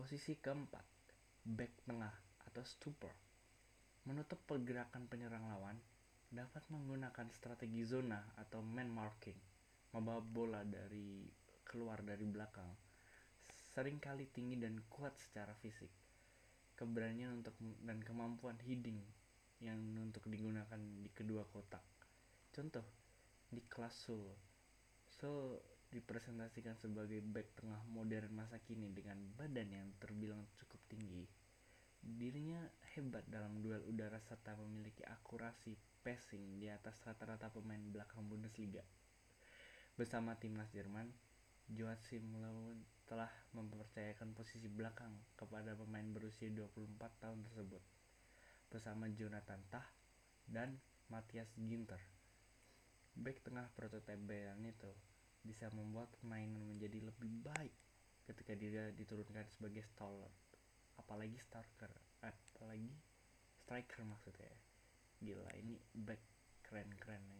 Posisi keempat, back tengah atau stopper. Menutup pergerakan penyerang lawan dapat menggunakan strategi zona atau man marking, membawa bola dari keluar dari belakang. Seringkali tinggi dan kuat secara fisik. Keberanian untuk dan kemampuan heading yang untuk digunakan di kedua kotak. Contoh, di kelas Sul. Sul dipresentasikan sebagai back tengah modern masa kini dengan badan yang terbilang cukup tinggi. Dirinya hebat dalam duel udara serta memiliki akurasi passing di atas rata-rata pemain belakang Bundesliga. Bersama timnas Jerman, Joachim Löw telah mempercayakan posisi belakang kepada pemain berusia 24 tahun tersebut bersama Jonathan Tah dan Matthias Ginter. Back tengah prototipe Bayern itu bisa membuat permainan menjadi lebih baik ketika dia diturunkan sebagai stalwart apalagi striker apalagi striker maksudnya. Gila ini back keren keren nih